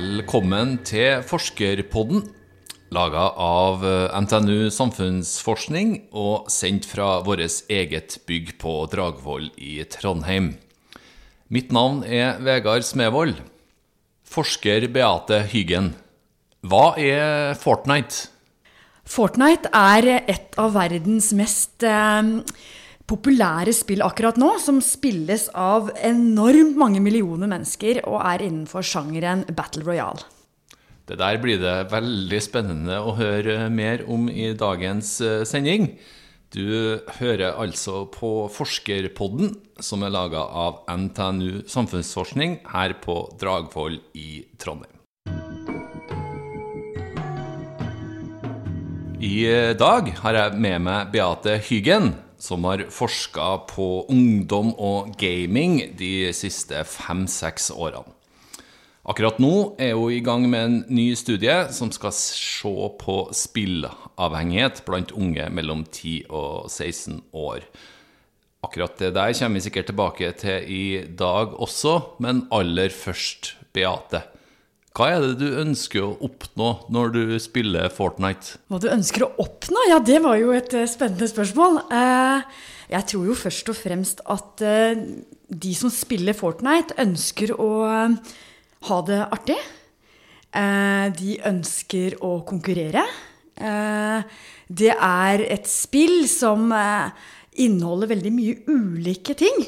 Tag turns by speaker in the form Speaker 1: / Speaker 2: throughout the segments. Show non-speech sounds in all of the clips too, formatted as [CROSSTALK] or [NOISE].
Speaker 1: Velkommen til Forskerpodden, laga av eh, NTNU Samfunnsforskning og sendt fra vårt eget bygg på Dragvoll i Trondheim. Mitt navn er Vegard Smevold. Forsker Beate Hyggen. Hva er Fortnite?
Speaker 2: Fortnite er et av verdens mest eh, populære spill akkurat nå, som spilles av enormt mange millioner mennesker og er innenfor sjangeren Battle Royale.
Speaker 1: Det der blir det veldig spennende å høre mer om i dagens eh, sending. Du hører altså på Forskerpodden, som er laga av NTNU Samfunnsforskning her på Dragvoll i Trondheim. I dag har jeg med meg Beate Hyggen, som har forska på ungdom og gaming de siste fem-seks årene. Akkurat nå er hun i gang med en ny studie som skal se på spillavhengighet blant unge mellom 10 og 16 år. Akkurat det der kommer vi sikkert tilbake til i dag også, men aller først, Beate. Hva er det du ønsker å oppnå når du spiller Fortnite?
Speaker 2: Hva du ønsker å oppnå? Ja, det var jo et eh, spennende spørsmål. Eh, jeg tror jo først og fremst at eh, de som spiller Fortnite, ønsker å ha det artig. De ønsker å konkurrere. Det er et spill som inneholder veldig mye ulike ting.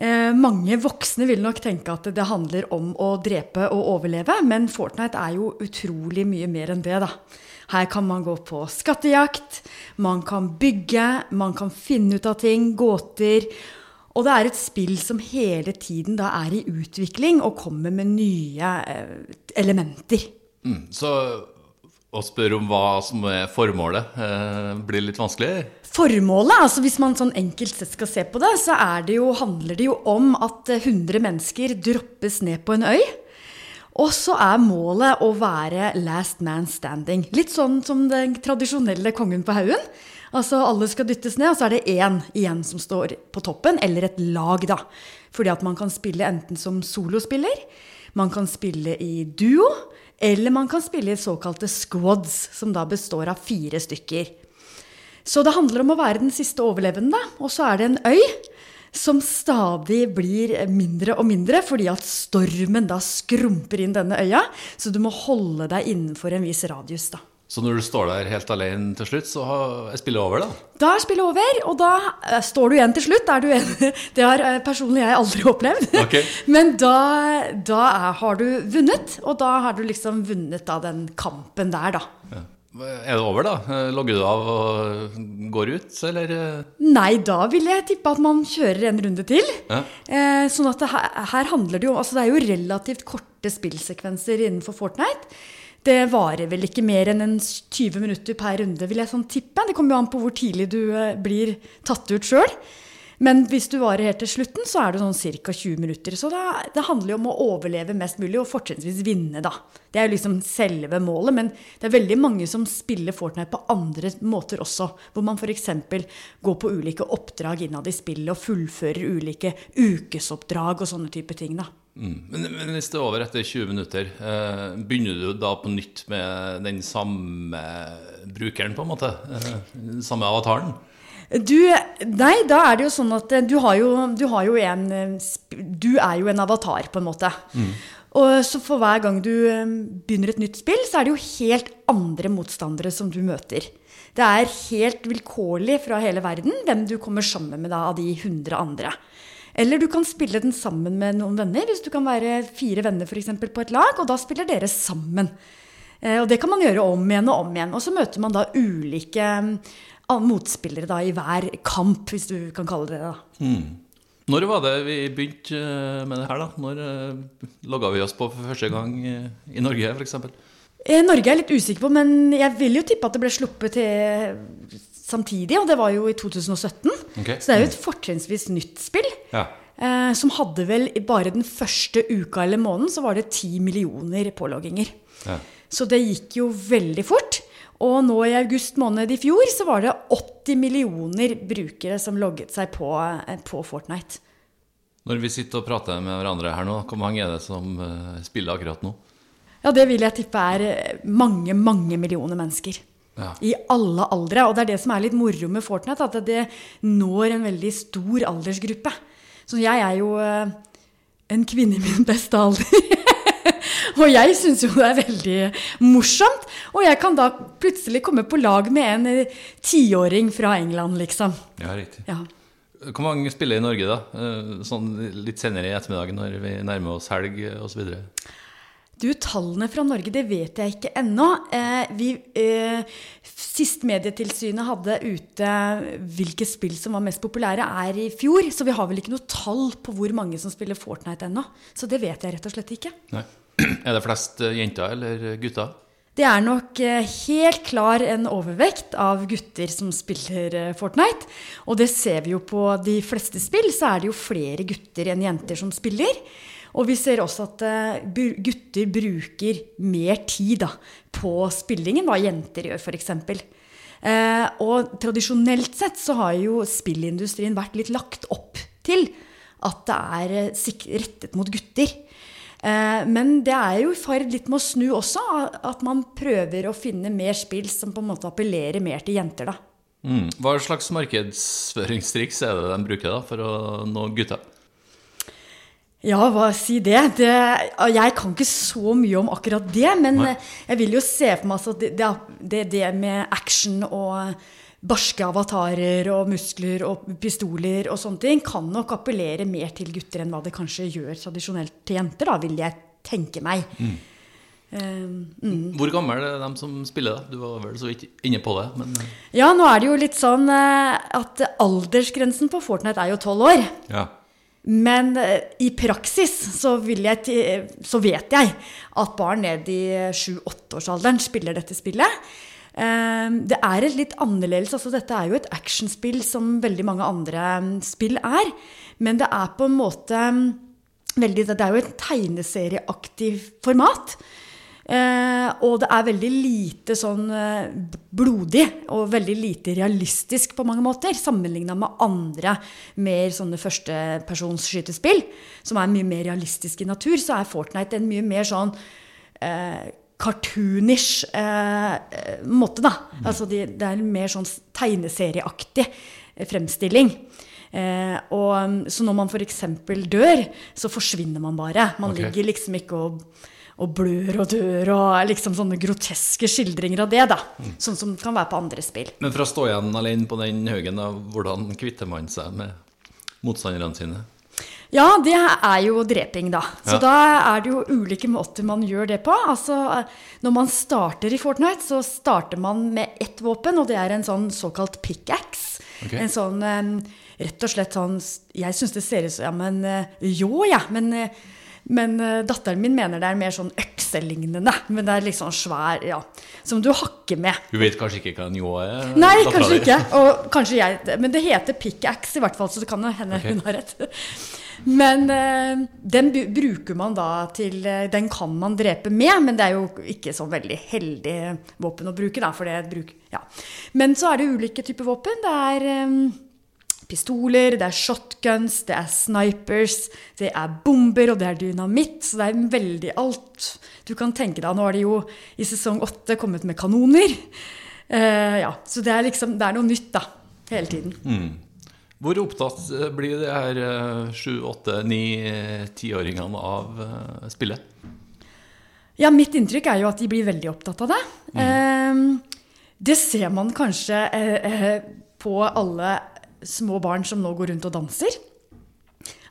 Speaker 2: Eh, mange voksne vil nok tenke at det handler om å drepe og overleve, men Fortnite er jo utrolig mye mer enn det, da. Her kan man gå på skattejakt, man kan bygge, man kan finne ut av ting, gåter. Og det er et spill som hele tiden da er i utvikling og kommer med nye eh, elementer.
Speaker 1: Mm, så å spørre om hva som er formålet, eh, blir litt vanskelig?
Speaker 2: Formålet, altså hvis man sånn enkelt sett skal se på det, så det jo, handler det jo om at 100 mennesker droppes ned på en øy. Og så er målet å være last man standing. Litt sånn som den tradisjonelle kongen på haugen. Altså alle skal dyttes ned, og så er det én igjen som står på toppen, eller et lag, da. Fordi at man kan spille enten som solospiller, man kan spille i duo, eller man kan spille i såkalte squads, som da består av fire stykker. Så det handler om å være den siste overlevende, og så er det en øy som stadig blir mindre og mindre fordi at stormen da skrumper inn denne øya. Så du må holde deg innenfor en viss radius, da.
Speaker 1: Så når du står der helt alene til slutt, så er spillet over, da?
Speaker 2: Da er spillet over, og da uh, står du igjen til slutt. Er du en, [LAUGHS] det har uh, personlig jeg aldri [LAUGHS] opplevd.
Speaker 1: Okay. [LAUGHS]
Speaker 2: Men da, da er, har du vunnet, og da har du liksom vunnet da, den kampen der, da. Ja.
Speaker 1: Er det over, da? Eh, logger du av og går ut, eller?
Speaker 2: Nei, da vil jeg tippe at man kjører en runde til. Ja. Eh, sånn at her, her, handler det jo Altså, det er jo relativt korte spillsekvenser innenfor Fortnite. Det varer vel ikke mer enn en 20 minutter per runde, vil jeg sånn tippe. Det kommer jo an på hvor tidlig du eh, blir tatt ut sjøl. Men hvis du varer helt til slutten, så er det sånn ca. 20 minutter. Så det, det, handler jo om å overleve mest mulig, og fortrinnsvis vinne, da. Det er jo liksom selve målet. Men det er veldig mange som spiller Fortnite på andre måter også. Hvor man f.eks. går på ulike oppdrag innad i spillet og fullfører ulike ukesoppdrag og sånne type ting, da.
Speaker 1: Mm. Men, hvis det er over etter 20 minutter, eh, begynner du da på nytt med den samme brukeren, på en måte? Eh, den samme avataren?
Speaker 2: Du, nei, da er det jo sånn at eh, du har jo, du har jo en eh, Du er jo en avatar, på en måte. Mm. Og så for hver gang du eh, begynner et nytt spill, så er det jo helt andre motstandere som du møter. Det er helt vilkårlig fra hele verden hvem du kommer sammen med da, av de 100 andre. Eller du kan spille den sammen med noen venner, hvis du kan være fire venner for eksempel, på et lag, og da spiller dere sammen. Eh, og det kan man gjøre om igjen og om igjen. Og så møter man da ulike mm, motspillere da, i hver kamp, hvis du kan kalle det det.
Speaker 1: Mm. Når var det vi begynte eh, med det her, da? Når uh, logga vi oss på for første gang i Norge, f.eks.?
Speaker 2: Norge er jeg litt usikker på, men jeg vil jo tippe at det ble sluppet til samtidig, og det var jo i 2017. Okay. Så det er jo et fortrinnsvis nytt spill. Ja. Eh, som hadde vel bare den første uka eller måneden så var det ti millioner pålogginger. Ja. Så det gikk jo veldig fort. Og nå i august måned i fjor så var det 80 millioner brukere som logget seg på, eh, på Fortnite.
Speaker 1: Når vi sitter og prater med hverandre her nå, hvor mange er det som uh, spiller akkurat nå?
Speaker 2: Ja, det vil jeg tippe er eh, mange, mange millioner mennesker.
Speaker 1: Ja.
Speaker 2: I alle aldre. Og det er det som er litt moro med Fortnite, at det når en veldig stor aldersgruppe. Så jeg er jo eh, en kvinne i min beste alder. [LAUGHS] og jeg syns jo det er veldig morsomt. Og jeg kan da plutselig komme på lag med en eh, tiåring fra England, liksom.
Speaker 1: Ja, riktig.
Speaker 2: Ja.
Speaker 1: Hvor mange spiller i Norge, da? Eh, Sånn litt senere i ettermiddagen når vi nærmer oss helg osv.?
Speaker 2: Du, tallene fra Norge, det vet jeg ikke ennå. Eh, vi, eh, sist Medietilsynet hadde ute hvilke spill som var mest populære, er i fjor. Så vi har vel ikke noe tall på hvor mange som spiller Fortnite ennå. Så det vet jeg rett og slett ikke.
Speaker 1: Nei. [CLEARS THROAT] Er det flest eh, jenter eller gutter?
Speaker 2: Det er nok eh, helt klar en overvekt av gutter som spiller eh, Fortnite. Og det ser vi jo på de fleste spill, så er det jo flere gutter enn jenter som spiller. Og vi ser også at eh, gutter bruker mer tid da, på spillingen hva jenter gjør, f.eks. Eh, og tradisjonelt sett så har jo spillindustrien vært litt lagt opp til at det er eh, rettet mot gutter. Eh, Men det er jo i ferd litt med å snu også, at man prøver å finne mer spill som på en måte appellerer mer til jenter, da.
Speaker 1: Mm. Hva slags markedsføringstriks er det de bruker da for å nå gutta?
Speaker 2: Ja, hva si det? det? Jeg kan ikke så mye om akkurat det, men
Speaker 1: Nei.
Speaker 2: jeg vil jo se for meg at det, det, det, det med action og barske avatarer og muskler og pistoler og sånne ting kan nok appellere mer til gutter enn hva det kanskje gjør tradisjonelt til jenter, da, vil jeg tenke meg. Eh, mm.
Speaker 1: Hvor gammel er de som spiller, da? Du var vel så vidt inne på det, men eh,
Speaker 2: Ja, nå er det jo litt sånn eh, at aldersgrensen på Fortnite er jo tolv år.
Speaker 1: ja.
Speaker 2: Men eh, i praksis så, jeg, så vet jeg at barn ned i sju-åtteårsalderen spiller dette spillet. Eh, Det er et litt annerledes altså Dette er jo et actionspill som veldig mange andre mm, spill er. Men det er på en måte mm, veldig Det er jo et tegneserieaktig format. Eh, og det er veldig lite sånn eh, blodig og veldig lite realistisk på mange måter, sammenligna med andre mer sånne førstepersonsskytespill, som er mye mer realistisk i natur, så er Fortnite en mye mer sånn eh, cartoonish eh, måte, da. Altså de, det er en mer sånn tegneserieaktig fremstilling. Eh, og, så når man f.eks. dør, så forsvinner man bare. Man
Speaker 1: okay.
Speaker 2: ligger liksom ikke og, og blør og dør og liksom sånne groteske skildringer av det, da. Sånn som kan være på andre spill.
Speaker 1: Men for å stå igjen alene på den haugen, hvordan kvitter man seg med motstanderne sine?
Speaker 2: Ja, det er jo dreping, da. Så
Speaker 1: Ja.
Speaker 2: da er det jo ulike måter man gjør det på. Altså, når man starter i Fortnite, så starter man med ett våpen, og det er en sånn såkalt pickaxe.
Speaker 1: Okay.
Speaker 2: En sånn eh, rett og slett sånn Jeg syns det ser ut som ja, men eh, jo, ja. Men, eh, men eh, datteren min mener det er mer sånn økselignende. Men det er liksom svær, ja. Som du hakker med.
Speaker 1: Hun vet kanskje ikke hva en ljå er? [LAUGHS]
Speaker 2: Nei, kanskje ikke. Og kanskje jeg, men det heter pickaxe i hvert fall, så det kan hende
Speaker 1: okay.
Speaker 2: hun har rett. Men eh, den bruker man da til eh, Den kan man drepe med, men det er jo ikke så veldig heldig våpen å bruke, da, for det bruk, ja. Men så er det ulike typer våpen. Det er pistoler, det er shotguns, det er snipers, det er bomber, og det er dynamitt. Så det er veldig alt du kan tenke deg. Nå har de jo i sesong åtte kommet med kanoner. Eh, ja, så det er liksom Det er noe nytt, da. Hele tiden.
Speaker 1: Hvor opptatt eh, blir de her eh, sju, åtte, ni, eh, tiåringene av spillet?
Speaker 2: Ja, mitt inntrykk er jo at de blir veldig opptatt av det. Eh, det ser man kanskje eh, på alle små barn som nå går rundt og danser.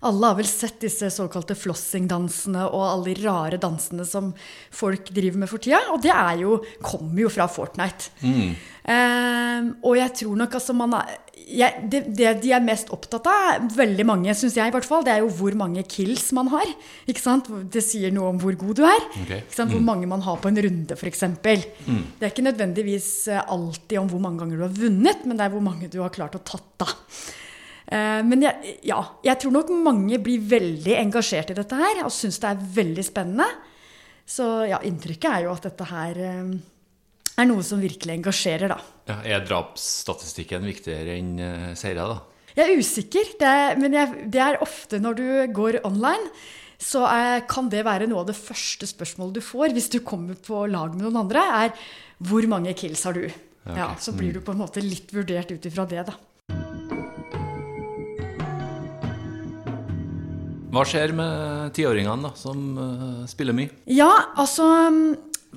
Speaker 2: Alle har vel sett disse såkalte flossing-dansene og alle de rare dansene som folk driver med for tida. Og det jo, kommer jo fra Fortnite. Eh, og jeg tror nok altså man er, jeg, det, det de er mest opptatt av, veldig mange, syns jeg i hvert fall, det er jo hvor mange kills man har. Ikke sant? Det sier noe om hvor god du er.
Speaker 1: Okay.
Speaker 2: Ikke sant? Hvor mange man har på en runde, f.eks. Det er ikke nødvendigvis eh, alltid om hvor mange ganger du har vunnet, men det er hvor mange du har klart å tatt, av. Eh, Men jeg, ja, jeg tror nok mange blir veldig engasjert i dette her og syns det er veldig spennende. Så ja, inntrykket er jo at dette her eh, er noe som virkelig engasjerer, da.
Speaker 1: Ja, er drapsstatistikken viktigere enn uh, seire, da?
Speaker 2: Jeg er usikker, det er, men jeg, det er ofte når du går online, så eh, kan det være noe av det første spørsmålet du får hvis du kommer på lag med noen andre, er hvor mange kills har du? Ja, så blir du på en måte litt vurdert ut ifra det, da.
Speaker 1: Hva skjer med tiåringene da, som uh, spiller mye?
Speaker 2: Ja, altså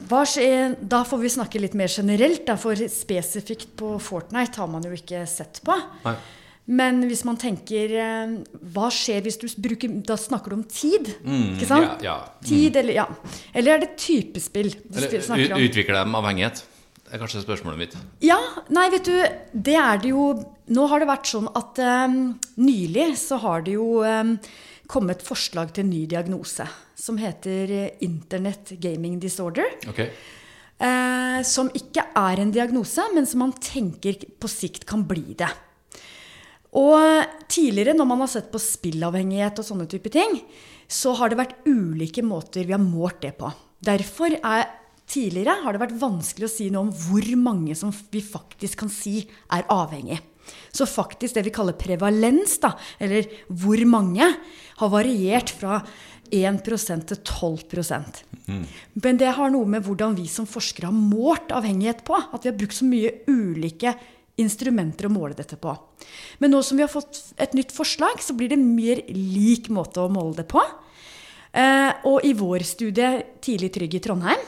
Speaker 2: hva skjer, Da får vi snakke litt mer generelt. da, For spesifikt på Fortnite har man jo ikke sett på.
Speaker 1: Nei.
Speaker 2: Men hvis man tenker eh, Hva skjer hvis du bruker Da snakker du om tid, ikke sant?
Speaker 1: Mm, ja, ja.
Speaker 2: Tid, eller ja. Eller er det typespill du
Speaker 1: Eller
Speaker 2: snakker om?
Speaker 1: utvikler dem avhengighet? Det er kanskje spørsmålet mitt.
Speaker 2: Ja, nei, vet du, det er det jo Nå har det vært sånn at um, nylig så har det jo eh, kommet forslag til en ny diagnose som heter eh, Internet Gaming Disorder.
Speaker 1: Okay.
Speaker 2: Eh, som ikke er en diagnose, men som man tenker på sikt kan bli det. Og tidligere, når man har sett på spillavhengighet og sånne type ting, så har det vært ulike måter vi har målt det på. Derfor er tidligere har det vært vanskelig å si noe om hvor mange som vi faktisk kan si er avhengig. Så faktisk det vi kaller prevalens, da, eller hvor mange, har variert fra 1% til 12 mm. Men det har noe med hvordan vi som forskere har målt avhengighet på. At vi har brukt så mye ulike instrumenter å måle dette på. Men nå som vi har fått et nytt forslag, så blir det mer lik måte å måle det på. Eh, og i vår studie Tidlig trygg i Trondheim,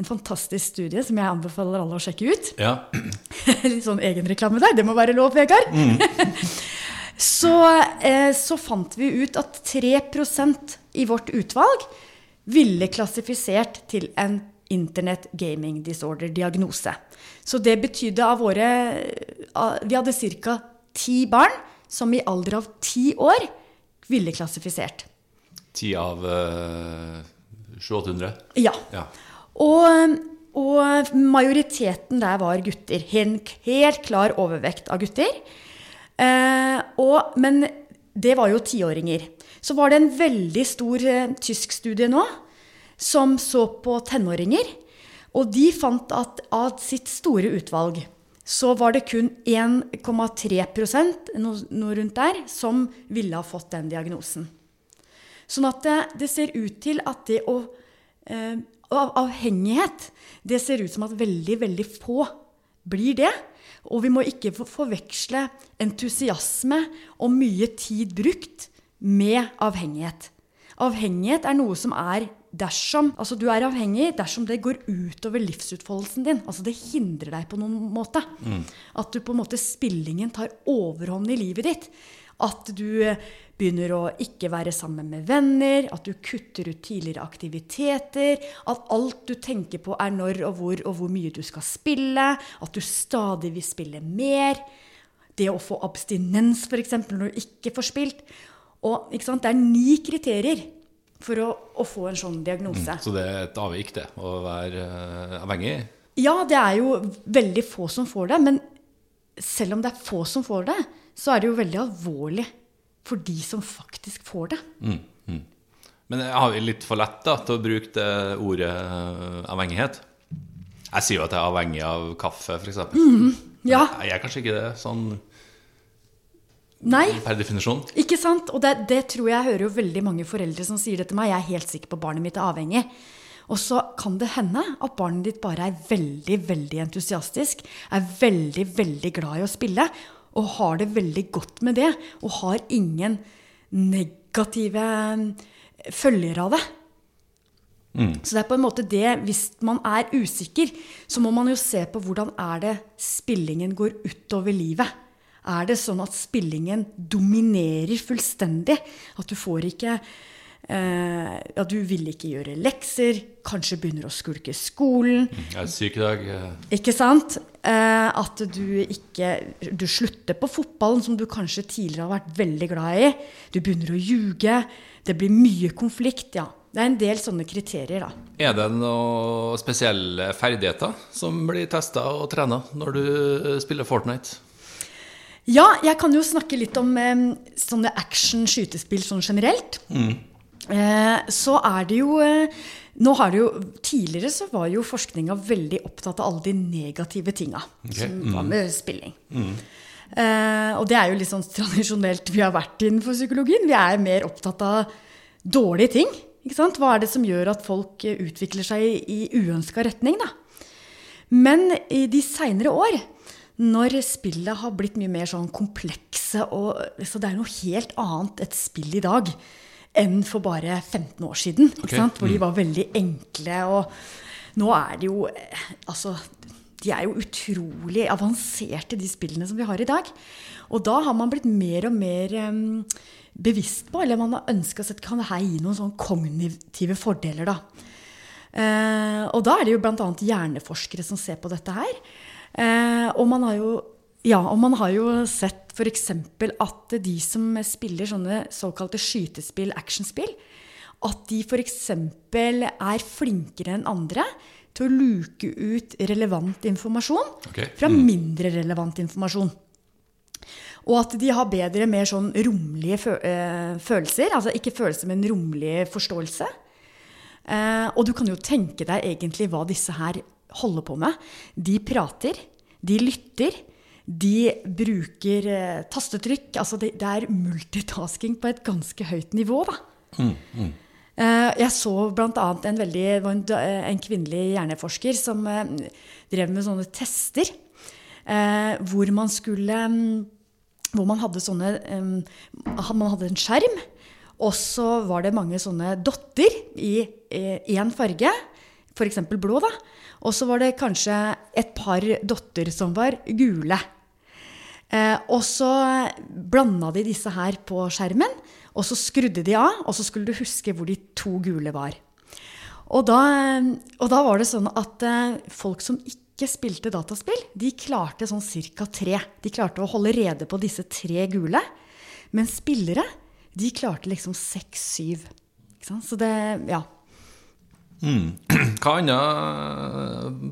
Speaker 2: en fantastisk studie som jeg anbefaler alle å sjekke ut,
Speaker 1: Ja. [CLEARS THROAT]
Speaker 2: Litt sånn egenreklame der. Det må være lov, Vegard. [LAUGHS] så, eh, så fant vi ut at 3% i vårt utvalg ville klassifisert til en Internet Gaming Disorder-diagnose. Så det betydde av våre Vi hadde ca. ti barn som i alder av ti år ville klassifisert.
Speaker 1: Ti av uh, 700-800?
Speaker 2: Ja.
Speaker 1: Ja.
Speaker 2: Og, og majoriteten der var gutter. Helt, helt klar overvekt av gutter. Eh, og, men det var jo tiåringer. Så var det en veldig stor eh, tysk studie nå som så på tenåringer. Og de fant at av sitt store utvalg så var det kun 1,3 noe, rundt der, som ville ha fått den diagnosen. Sånn at det, det ser ut til at det å eh, av Avhengighet, det ser ut som at veldig, veldig få blir det. Og vi må ikke forveksle entusiasme og mye tid brukt med avhengighet. Avhengighet er noe som er dersom Altså du er avhengig dersom det går utover livsutfoldelsen din. Altså det hindrer deg på noen måte. At du på en måte spillingen tar overhånd i livet ditt. At du begynner å ikke være sammen med venner, at du kutter ut tidligere aktiviteter, at alt du tenker på er når og hvor og hvor mye du skal spille, at du stadig vil spille mer. Det å få abstinens, f.eks., når du ikke får spilt. Og, ikke? Det er ni kriterier for å, å få en sånn diagnose.
Speaker 1: Så det er et avvik, det, å være eh, avhengig?
Speaker 2: Ja, det er jo veldig få som får det, men selv om det er få som får det, så er det jo veldig alvorlig for de som faktisk får det.
Speaker 1: Men har vi litt for lett da, til å bruke det ordet eh, avhengighet? Jeg sier jo at jeg er avhengig av kaffe, f.eks.
Speaker 2: Mm. Ja,
Speaker 1: Jeg er kanskje ikke det, sånn
Speaker 2: nei,
Speaker 1: per definisjon.
Speaker 2: ikke sant? Og det, det tror jeg hører jo veldig mange foreldre som sier det til meg. Jeg er helt sikker på at barnet mitt er avhengig. Og så kan det hende at barnet ditt bare er veldig, veldig entusiastisk, er veldig, veldig glad i å spille, og har det veldig godt med det, og har ingen negative eh, følger av det. Så det er på en måte det, hvis man er usikker, så må man jo se på hvordan er det spillingen går utover livet. Er det sånn at spillingen dominerer fullstendig? At du får ikke eh, Ja, du vil ikke gjøre lekser, kanskje begynner å skulke skolen.
Speaker 1: Jeg er syk i dag. eh,
Speaker 2: Ikke sant? Eh, at du ikke Du slutter på fotballen, som du kanskje tidligere har vært veldig glad i. Du begynner å ljuge. Det blir mye konflikt. Ja. Det er en del sånne kriterier, da.
Speaker 1: Er det noen spesielle ferdigheter som blir testa og trena når du eh, spiller Fortnite?
Speaker 2: Ja, jeg kan jo snakke litt om eh, sånne action-skytespill sånn generelt. Eh, så er det jo eh, Nå har det jo Tidligere så var jo forskninga veldig opptatt av alle de negative tinga som var med spilling. Eh, og det er jo litt sånn tradisjonelt vi har vært innenfor psykologien. Vi er mer opptatt av dårlige ting. Ikke sant? Hva er det som gjør at folk eh, utvikler seg i, i uønska retning, da? Men i de seinere år, når spillet har blitt mye mer sånn komplekse og Så det er noe helt annet et spill i dag enn for bare 15 år siden.
Speaker 1: Ok.
Speaker 2: Ikke sant? Hvor de var veldig enkle. Og nå er det jo eh, Altså, de er jo utrolig avanserte, de spillene som vi har i dag. Og da har man blitt mer og mer um, bevisst på, eller man har ønska seg kan det her gi noen sånn kognitive fordeler, da. Uh, og da er det jo bl.a. hjerneforskere som ser på dette her. Uh, og man har jo ja, og man har jo sett f.eks. at de som spiller sånne såkalte skytespill, actionspill, at de f.eks. er flinkere enn andre til å luke ut relevant informasjon
Speaker 1: Ok,
Speaker 2: fra mindre relevant informasjon. Og at de har bedre, mer sånn romlige eh, følelser. Altså ikke følelser, men romlig forståelse. Eh, og du kan jo tenke deg egentlig hva disse her holder på med. De prater, de lytter, de bruker eh, tastetrykk. Altså det, det er multitasking på et ganske høyt nivå, da. Eh, jeg så bl.a. en, veldig, en, en kvinnelig hjerneforsker som eh, drev med sånne tester. eh, hvor man skulle mm, Hvor man hadde sånne eh, Man hadde en skjerm, og så var det mange sånne dotter i én farge. F.eks. blå, da. Og så var det kanskje et par dotter som var gule. Eh, og så blanda de disse her på skjermen, og så skrudde de av, og så skulle du huske hvor de to gule var. Og da, og da var det sånn at eh, folk som ikke spilte dataspill, de klarte sånn ca. tre. De klarte å holde rede på disse tre gule. Men spillere, de klarte liksom seks-syv. Så det, ja. [CLEARS THROAT]
Speaker 1: Hva andre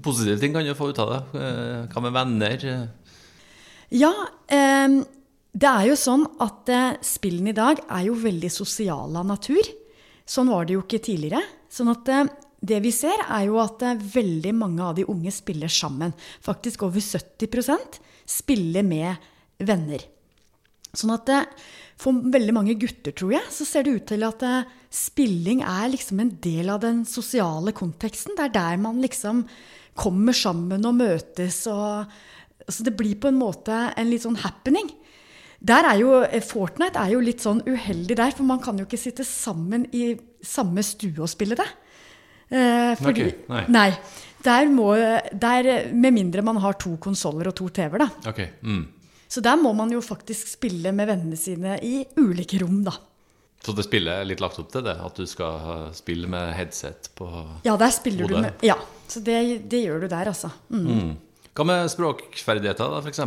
Speaker 1: positive ting kan du få ut av det? Eh, Hva med venner?
Speaker 2: Ja, eh, det er jo sånn at eh, spillene i dag er jo veldig sosiale av natur. Sånn var det jo ikke tidligere. Sånn at eh, det vi ser, er jo at eh, veldig mange av de unge spiller sammen. Faktisk over 70% spiller med venner. Sånn at eh, for veldig mange gutter, tror jeg, så ser det ut til at eh, spilling er liksom en del av den sosiale konteksten. Det er der man liksom kommer sammen og møtes og Så det blir på en måte en litt sånn happening. Der er jo, eh, Fortnite er jo litt sånn uheldig der, for man kan jo ikke sitte sammen i samme stue og spille det. Eh, fordi,
Speaker 1: Ok, nei. nei.
Speaker 2: Der må, der, med mindre man har to konsoller og to TV-er, da.
Speaker 1: Ok. Mm.
Speaker 2: Så der må man jo faktisk spille med vennene sine i ulike rom, da.
Speaker 1: Så det spillet er litt lagt opp til det? At du skal spille med headset på hodet?
Speaker 2: Ja, der spiller du med Ja, så det, det gjør du der, altså. Mm.
Speaker 1: Hva med språkferdigheter, da, f.eks.?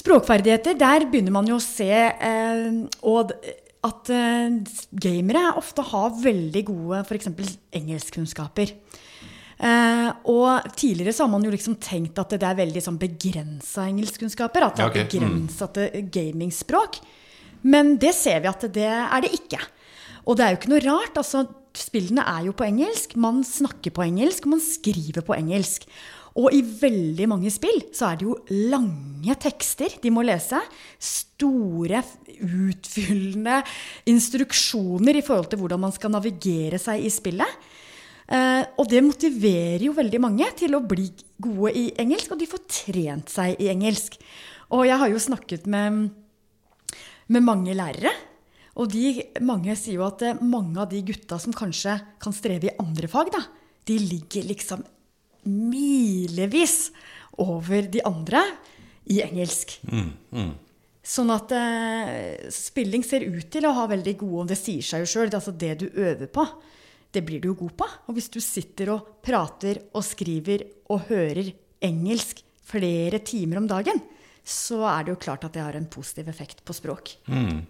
Speaker 2: Språkferdigheter, der begynner man jo å se eh, og at eh, gamere ofte har veldig gode f.eks. engelskkunnskaper. Eh, og tidligere så har man jo liksom tenkt at det er veldig sånn begrensa engelskkunnskaper. At det
Speaker 1: Ja, ok.
Speaker 2: er begrensa til gamingspråk. Men det ser vi at det er det ikke. Og det er jo ikke noe rart. altså Spillene er jo på engelsk, man snakker på engelsk, man skriver på engelsk. Og i veldig mange spill så er det jo lange tekster de må lese. Store, utfyllende instruksjoner i forhold til hvordan man skal navigere seg i spillet. Eh, og det motiverer jo veldig mange til å bli gode i engelsk, og de får trent seg i engelsk. Og jeg har jo snakket med, med mange lærere. Og de, mange sier jo at eh, mange av de gutta som kanskje kan streve i andre fag, da, de ligger liksom milevis over de andre i engelsk. Sånn at eh, spilling ser ut til å ha veldig gode, og det sier seg jo sjøl, altså det du øver på, det blir du jo god på. Og hvis du sitter og prater og skriver og hører engelsk flere timer om dagen, så er det jo klart at det har en positiv effekt på språk.
Speaker 1: Mm.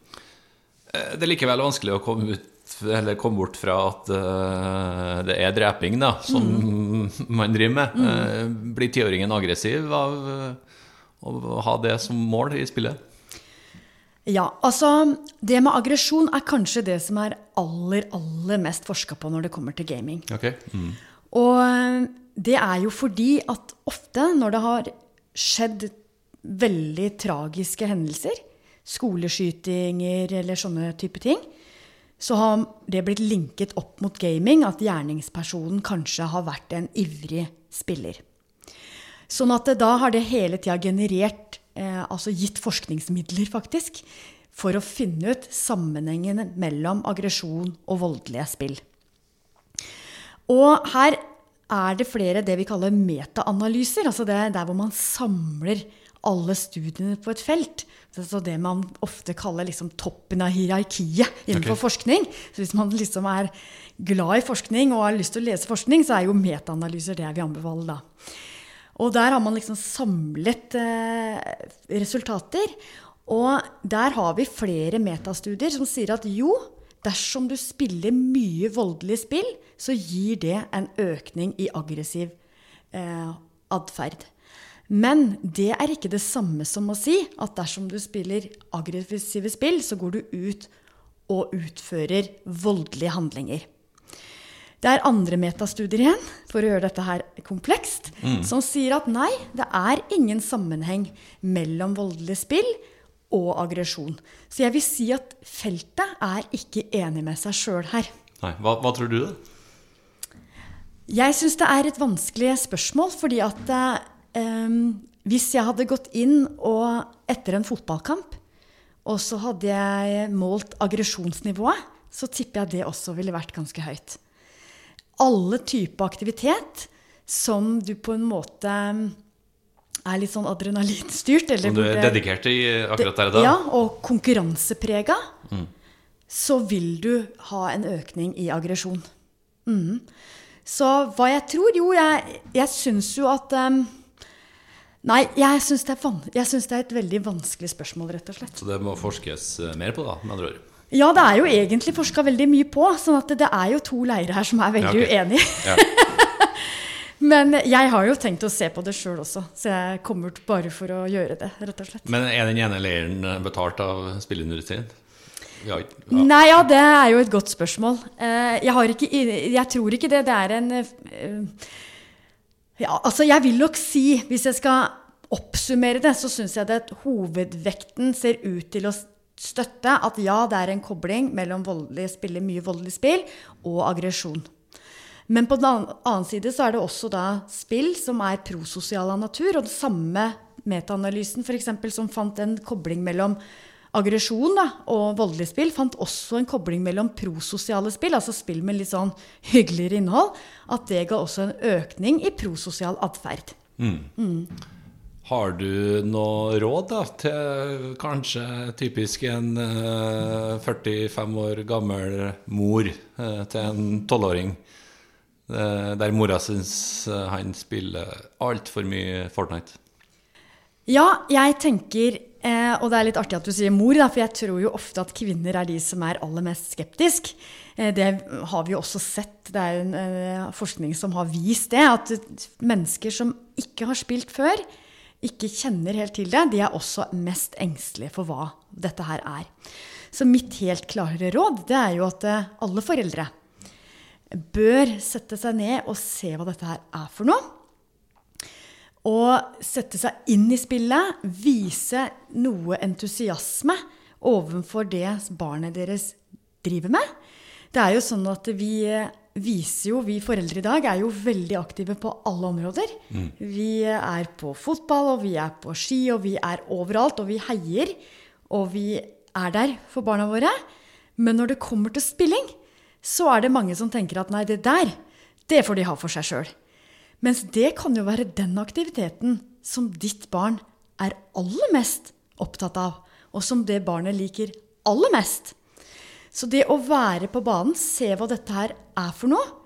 Speaker 1: Det er likevel vanskelig å komme, ut, eller kom bort fra at uh, det er dreping da, som man driver med. Eh, blir tiåringen aggressiv av uh, å ha det som mål i spillet?
Speaker 2: Ja, altså Det med aggresjon er kanskje det som er aller, aller mest forska på når det kommer til gaming.
Speaker 1: Ok. Mm.
Speaker 2: Og det er jo fordi at ofte når det har skjedd veldig tragiske hendelser, skoleskytinger eller sånne type ting, så har det blitt linket opp mot gaming at gjerningspersonen kanskje har vært en ivrig spiller. Sånn at da har det hele tida generert, eh, altså gitt forskningsmidler, faktisk, for å finne ut sammenhengen mellom aggresjon og voldelige spill. Og her er det flere det vi kaller metaanalyser, altså det er der hvor man samler alle studiene på et felt. Så det man ofte kaller liksom toppen av hierarkiet innenfor okay. forskning. Så hvis man liksom er glad i forskning og har lyst til å lese forskning, så er jo metaanalyser det jeg vil anbefale da. Og der har man liksom samlet eh, resultater. Og der har vi flere metastudier som sier at jo, dersom du spiller mye voldelige spill, så gir det en økning i aggressiv eh, atferd. Men det er ikke det samme som å si at dersom du spiller aggressive spill, så går du ut og utfører voldelige handlinger. Det er andre metastudier igjen, for å gjøre dette her komplekst, mm. som sier at nei, det er ingen sammenheng mellom voldelig spill og aggresjon. Så jeg vil si at feltet er ikke enig med seg sjøl her.
Speaker 1: Nei, hva, hva, tror du, da?
Speaker 2: Jeg syns det er et vanskelig spørsmål, fordi at um, hvis jeg hadde gått inn og etter en fotballkamp, og så hadde jeg målt aggresjonsnivået, så tipper jeg det også ville vært ganske høyt alle typer aktivitet som du på en måte er litt sånn adrenalinstyrt.
Speaker 1: Som du er dedikert i akkurat der
Speaker 2: og da? Ja, og konkurranseprega. Mm. Så vil du ha en økning i aggresjon. Mm. Så hva jeg tror Jo, jeg, jeg syns jo at um, Nei, jeg syns det, det, er et veldig vanskelig spørsmål, rett og slett.
Speaker 1: Så det må forskes eh, mer på, da, med andre ord?
Speaker 2: Ja, det er jo egentlig forska veldig mye på. sånn at det er jo to leirer her som er veldig ja, okay. uenige. Ja. [LAUGHS] Men jeg har jo tenkt å se på det sjøl også, så jeg kommer bare for å gjøre det. rett og slett.
Speaker 1: Men er den ene leiren betalt av spillindustrien?
Speaker 2: Ja, ja. Nei, ja, det er jo et godt spørsmål. Eh, jeg, ikke, jeg tror ikke det. Det er en eh, Ja, altså, jeg vil nok si, hvis jeg skal oppsummere det, så syns jeg det at hovedvekten ser ut til å støtte at ja, det er en kobling mellom voldelig spille, mye voldelig spill og aggresjon. Men på den annen side så er det også da spill som er prososiale av natur. Og den samme metaanalysen eksempel, som fant en kobling mellom aggresjon og voldelig spill, fant også en kobling mellom prososiale spill, altså spill med litt sånn hyggeligere innhold, at det ga også en økning i prososial atferd. Mm.
Speaker 1: Mm. Har du noe råd da, til kanskje typisk en eh, 45 år gammel mor uh, til en tolvåring, uh, der mora syns han spiller altfor mye Fortnite?
Speaker 2: Ja, jeg tenker og det er litt artig at du sier mor, da, for jeg tror jo ofte at kvinner er de som er aller mest skeptisk. Det har vi jo også sett. Det er en forskning som har vist det. At mennesker som ikke har spilt før, ikke kjenner helt til det, de er også mest engstelige for hva dette her er. Så mitt helt klare råd det er jo at eh, alle foreldre bør sette seg ned og se hva dette her er for noe. Og sette seg inn i spillet, vise noe entusiasme overfor det barnet deres driver med. Det er jo sånn at vi viser jo, vi foreldre i dag er jo veldig aktive på alle områder. Mm. Vi er på fotball, og vi er på ski, og vi er overalt. Og vi heier, og vi er der for barna våre. Men når det kommer til spilling, så er det mange som tenker at nei, det der, det får de ha for seg sjøl. Mens det kan jo være den aktiviteten som ditt barn er aller mest opptatt av, og som det barnet liker aller mest. Så det å være på banen, se hva dette her er for noe,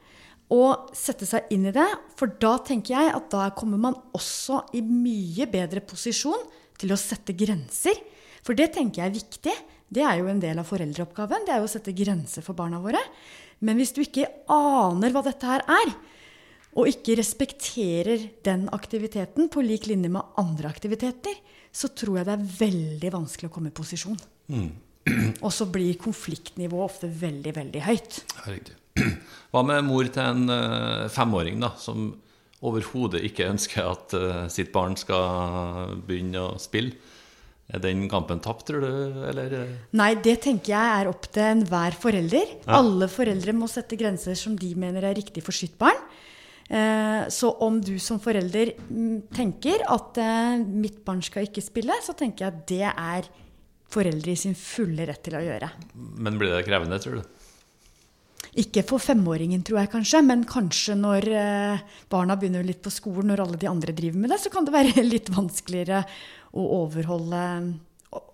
Speaker 2: og sette seg inn i det, for da tenker jeg at da kommer man også i mye bedre posisjon til å sette grenser. For det tenker jeg er viktig. Det er jo en del av foreldreoppgaven. Det er jo å sette grenser for barna våre. Men hvis du ikke aner hva dette her er, og ikke respekterer den aktiviteten på lik linje med andre aktiviteter, så tror jeg det er veldig vanskelig å komme i posisjon. Mm. Og så blir konfliktnivået ofte veldig, veldig høyt.
Speaker 1: Ja. [CLEARS THROAT] Hva med mor til en uh, femåring da, som overhodet ikke ønsker at uh, sitt barn skal begynne å spille? Er den kampen tapt, tror du, eller?
Speaker 2: Nei, det tenker jeg er opp til enhver forelder. Alle foreldre må sette grenser som de mener er riktig for sitt barn. Eh, Så om du som forelder mm, tenker at eh, mitt barn skal ikke spille, så tenker jeg at det er foreldre i sin fulle rett til å gjøre.
Speaker 1: Men blir det krevende, tror du?
Speaker 2: Ikke for femåringen, tror jeg kanskje, men kanskje når eh, barna begynner litt på skolen, når alle de andre driver med det, så kan det være [LAUGHS] litt vanskeligere å overholde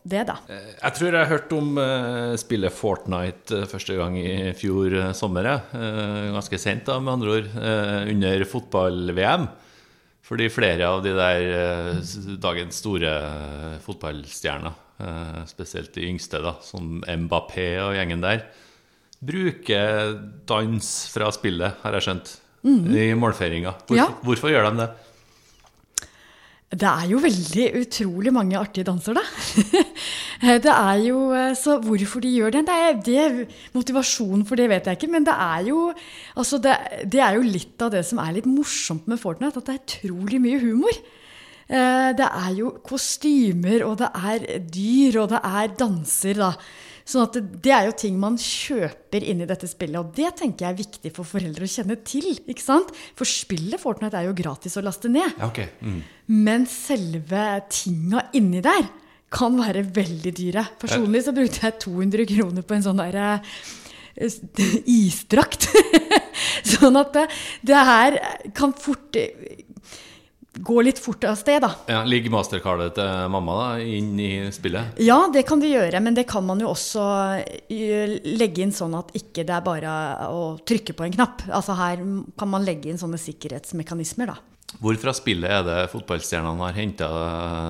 Speaker 2: det, da.
Speaker 1: Jeg tror jeg hørte om eh, spillet Fortnite eh, første gang i fjor eh, sommer. Eh, ganske sent, da, med andre ord. eh, under fotball-VM. Fordi flere av de der eh, dagens store eh, fotballstjerner, eh, spesielt de yngste, da, som Mbappé og gjengen der, bruker dans fra spillet, har jeg skjønt, i målfeiringa. Hvorfor,
Speaker 2: Ja.
Speaker 1: hvorfor gjør de det?
Speaker 2: Det er jo veldig utrolig mange artige danser, da. [LAUGHS] Det er jo, eh, Så hvorfor de gjør det? det, er, det Motivasjonen for det vet jeg ikke, men det er jo altså det, det er jo litt av det som er litt morsomt med Fortnite, at det er utrolig mye humor. Eh, Det er jo kostymer, og det er dyr, og det er danser, da. Sånn at det, er jo ting man kjøper inn i dette spillet, og det tenker jeg er viktig for foreldre å kjenne til. ikke sant? For spillet Fortnite er jo gratis å laste ned.
Speaker 1: Ja, okay. Mm.
Speaker 2: Men selve tinga inni der kan være veldig dyre. Personlig så brukte jeg 200 kroner på en sånn derre eh, [LAUGHS] isdrakt. [LAUGHS] sånn at det, det her kan fort gå litt fort av sted, da.
Speaker 1: Ja, Ligger mastercardet til mamma da, inn i spillet?
Speaker 2: Ja, det kan vi gjøre, men det kan man jo også eh, legge inn sånn at ikke det er bare å trykke på en knapp. Altså her kan man legge inn sånne sikkerhetsmekanismer, da.
Speaker 1: Hvor fra spillet er det fotballstjernene har henta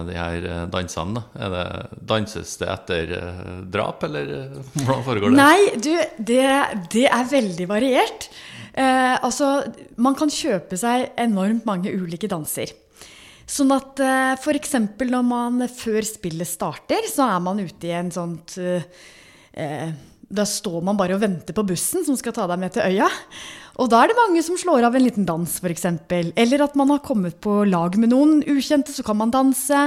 Speaker 1: de her eh, dansene? da? Er det, danses det etter eh, drap, eller eh, hvordan foregår det?
Speaker 2: Nei, du, det, det er veldig variert. Eh, altså, man kan kjøpe seg enormt mange ulike danser. Sånn at eh, f.eks. når man før spillet starter, så er man ute i en sånt eh, eh, Da står man bare og venter på bussen som skal ta deg med til øya. Og da er det mange som slår av en liten dans, f.eks. Eller at man har kommet på lag med noen ukjente, så kan man danse.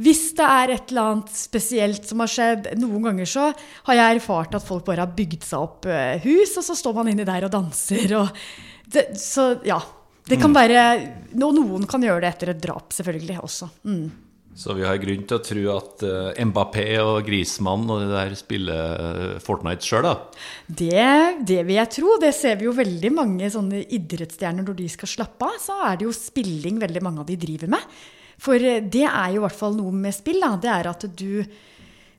Speaker 2: Hvis det er et eller annet spesielt som har skjedd Noen ganger så har jeg erfart at folk bare har bygd seg opp eh, hus, og så står man inni der og danser. Og det, så ja. Det kan være Og noen kan gjøre det etter et drap, selvfølgelig også. Mm.
Speaker 1: Så vi har grunn til å tro at uh, Mbappé og Grismann og det der spiller eh, Fortnite sjøl, da.
Speaker 2: Det, det vil jeg tro. Det ser vi jo veldig mange sånne idrettsstjerner når de skal slappe av. Så er det jo spilling veldig mange av de driver med. For eh, det er jo i hvert fall noe med spill. Da. Det er at du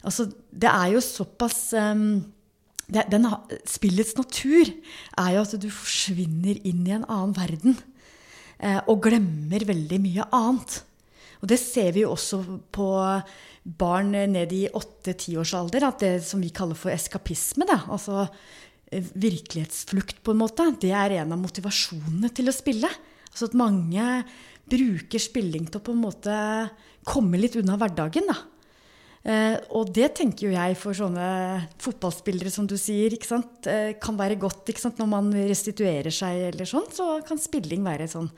Speaker 2: Altså, det er jo såpass um, det, den, Spillets natur er jo at du forsvinner inn i en annen verden. Uh, og glemmer veldig mye annet. Og det ser vi jo også på barn ned i åtte-tiårsalder, at det som vi kaller for eskapisme, da, altså eh, virkelighetsflukt på en måte, det er en av motivasjonene til å spille. Altså at mange bruker spilling til å på en måte komme litt unna hverdagen, da. Eh, og det tenker jo jeg for sånne fotballspillere, som du sier, ikke sant? Eh, kan være godt ikke sant? når man restituerer seg eller sånn. Så kan spilling være et sånn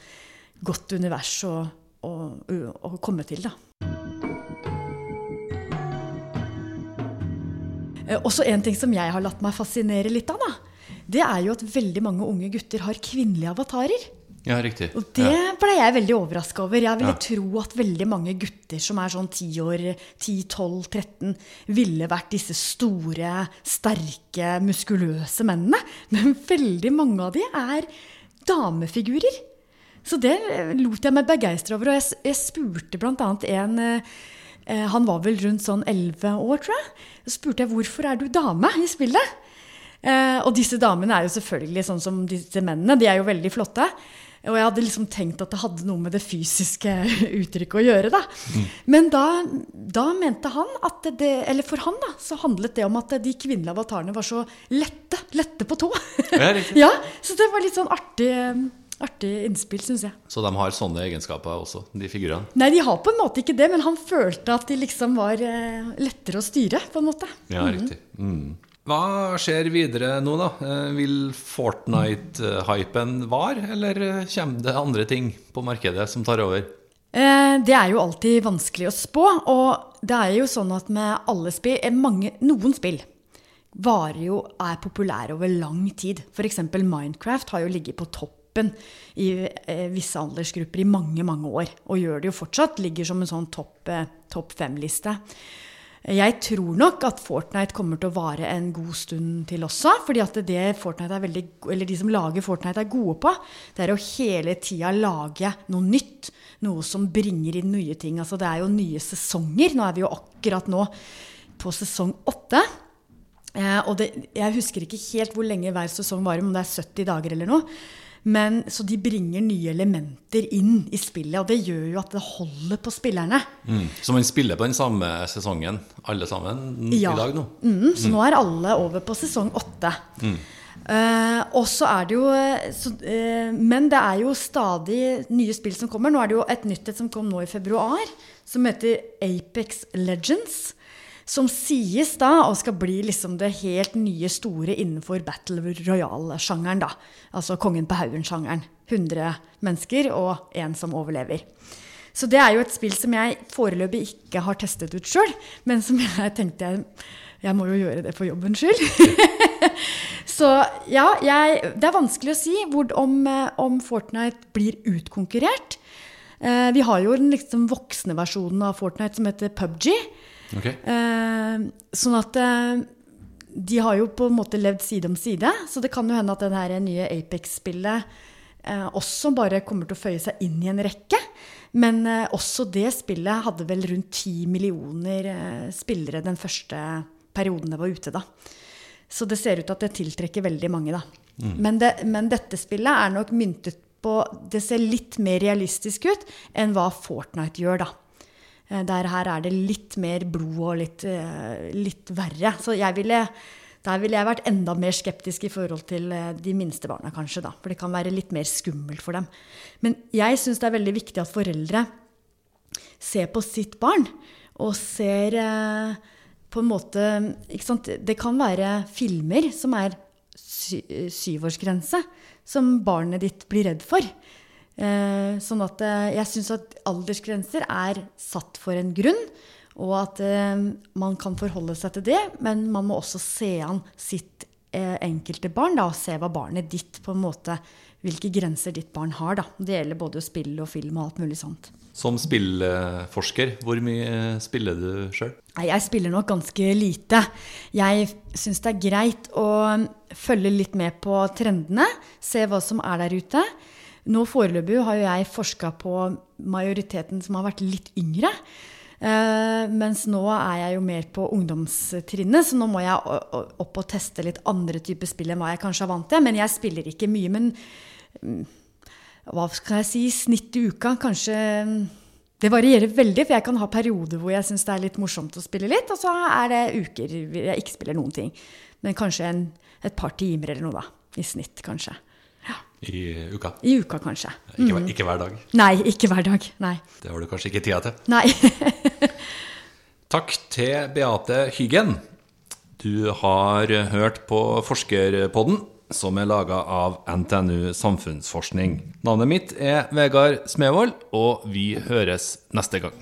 Speaker 2: godt univers å, å, å komme til, da. Eh, Også en ting som jeg har latt meg fascinere litt av, da, det er jo at veldig mange unge gutter har kvinnelige avatarer.
Speaker 1: Ja, riktig.
Speaker 2: Og det
Speaker 1: Ja.
Speaker 2: ble jeg veldig overraska over. Jeg ville
Speaker 1: Ja.
Speaker 2: tro at veldig mange gutter som er sånn 10 år, 10-12-13, ville vært disse store, sterke, muskuløse mennene. Men veldig mange av de er damefigurer. Så det lot jeg meg begeistre over. Og jeg, jeg spurte bl.a. en eh, eh, Han var vel rundt sånn 11 år, tror jeg. Så spurte jeg hvorfor er du dame i spillet. Eh, og disse damene er jo selvfølgelig sånn som disse mennene. De er jo veldig flotte. Og jeg hadde liksom tenkt at det hadde noe med det fysiske [LAUGHS] uttrykket å gjøre. da. Men da, da mente han at det Eller for han da, så handlet det om at de kvinnelige avatarene var så lette. Lette på tå.
Speaker 1: Ja, [LAUGHS]
Speaker 2: ja, Så det var litt sånn artig, artig innspill, syns jeg.
Speaker 1: Så de har sånne egenskaper også, de figurene?
Speaker 2: Nei, de har på en måte ikke det, men han følte at de liksom var eh, lettere å styre, på en måte.
Speaker 1: Ja, riktig. Mm. Hva skjer videre nå, da? Eh, Vil Fortnite-hypen var, eller kommer det andre ting på markedet som tar over?
Speaker 2: Eh, Det er jo alltid vanskelig å spå, og det er jo sånn at med alle spill mange, Noen spill varer jo, er populære over lang tid. F.eks. Minecraft har jo ligget på toppen i eh, visse aldersgrupper i mange, mange år. Og gjør det jo fortsatt. Ligger som en sånn topp eh, topp fem-liste. Jeg tror nok at Fortnite kommer til å vare en god stund til også. fordi at det Fortnite er veldig, eller de som lager Fortnite er gode på, det er å hele tida lage noe nytt. Noe som bringer inn nye ting. Altså det er jo nye sesonger. Nå er vi jo akkurat nå på sesong åtte. Eh, og det, jeg husker ikke helt hvor lenge hver sesong varer, om det er 70 dager eller noe. Men, så de bringer nye elementer inn i spillet, og det gjør jo at det holder på spillerne.
Speaker 1: Mm. Så man spiller på den samme sesongen, alle sammen,
Speaker 2: Ja.
Speaker 1: i dag nå?
Speaker 2: Mm, så nå er alle over på sesong åtte. Uh, og så er det jo eh, så, uh, Men det er jo stadig nye spill som kommer. Nå er det jo et nytt et som kom nå i februar, som heter Apex Legends. Som sies da og skal bli liksom det helt nye store innenfor Battle Royale-sjangeren. da. Altså Kongen på haugen-sjangeren. 100 mennesker og én som overlever. Så det er jo et spill som jeg foreløpig ikke har testet ut sjøl, men som jeg tenkte jeg, jeg må jo gjøre det for jobbens skyld. [LAUGHS] Så ja, jeg, det er vanskelig å si hvor, om, om Fortnite blir utkonkurrert. Eh, vi har jo den liksom voksne versjonen av Fortnite som heter PubG.
Speaker 1: Ok.
Speaker 2: Eh, sånn at eh, de har jo på en måte levd side om side. Så det kan jo hende at det nye Apex-spillet eh, også bare kommer til å føye seg inn i en rekke. Men eh, også det spillet hadde vel rundt ti millioner eh, spillere den første perioden det var ute, da. Så det ser ut til at det tiltrekker veldig mange, da. Men, det, men dette spillet er nok myntet på Det ser litt mer realistisk ut enn hva Fortnite gjør, da. Eh, Der her er det litt mer blod og litt, eh, litt verre. Så ville, der ville jeg vært enda mer skeptisk i forhold til eh, de minste barna, kanskje. da. For det kan være litt mer skummelt for dem. Men jeg syns det er veldig viktig at foreldre ser på sitt barn og ser på en måte ikke sant? Det kan være filmer som er sy syvårsgrense, som barnet ditt blir redd for. Eh, sånn at eh, jeg syns at aldersgrenser er satt for en grunn, og at eh, man kan forholde seg til det, men man må også se an sitt enkelte barn, da, og se hva barnet ditt på en måte Hvilke grenser ditt barn har. da. Det gjelder både spill og film og alt mulig sånt.
Speaker 1: Som spillforsker, hvor mye spiller du sjøl?
Speaker 2: Jeg spiller nok ganske lite. Jeg syns det er greit å følge litt med på trendene, se hva som er der ute. Nå foreløpig har jo jeg forska på majoriteten som har vært litt yngre. Uh, mens nå er jeg jo mer på ungdomstrinnet, så nå må jeg opp og teste litt andre typer spill enn hva jeg kanskje er vant til. Men jeg spiller ikke mye. Men mm, hva skal jeg si, snitt i uka, kanskje mm, Det varierer veldig, for jeg kan ha perioder hvor jeg syns det er litt morsomt å spille litt, og så er det uker hvor jeg ikke spiller noen ting. Men kanskje en, et par timer eller noe, da. I snitt, kanskje.
Speaker 1: I uka?
Speaker 2: I uka, kanskje.
Speaker 1: Ikke, hver- ikke hver dag.
Speaker 2: Nei, ikke hver dag. Nei.
Speaker 1: Det har du kanskje ikke tida til.
Speaker 2: Nei. [LAUGHS]
Speaker 1: Takk til Beate Hyggen. Du har hørt på Forskerpodden, som er laga av NTNU Samfunnsforskning. Navnet mitt er Vegard Smevold, og vi høres neste gang.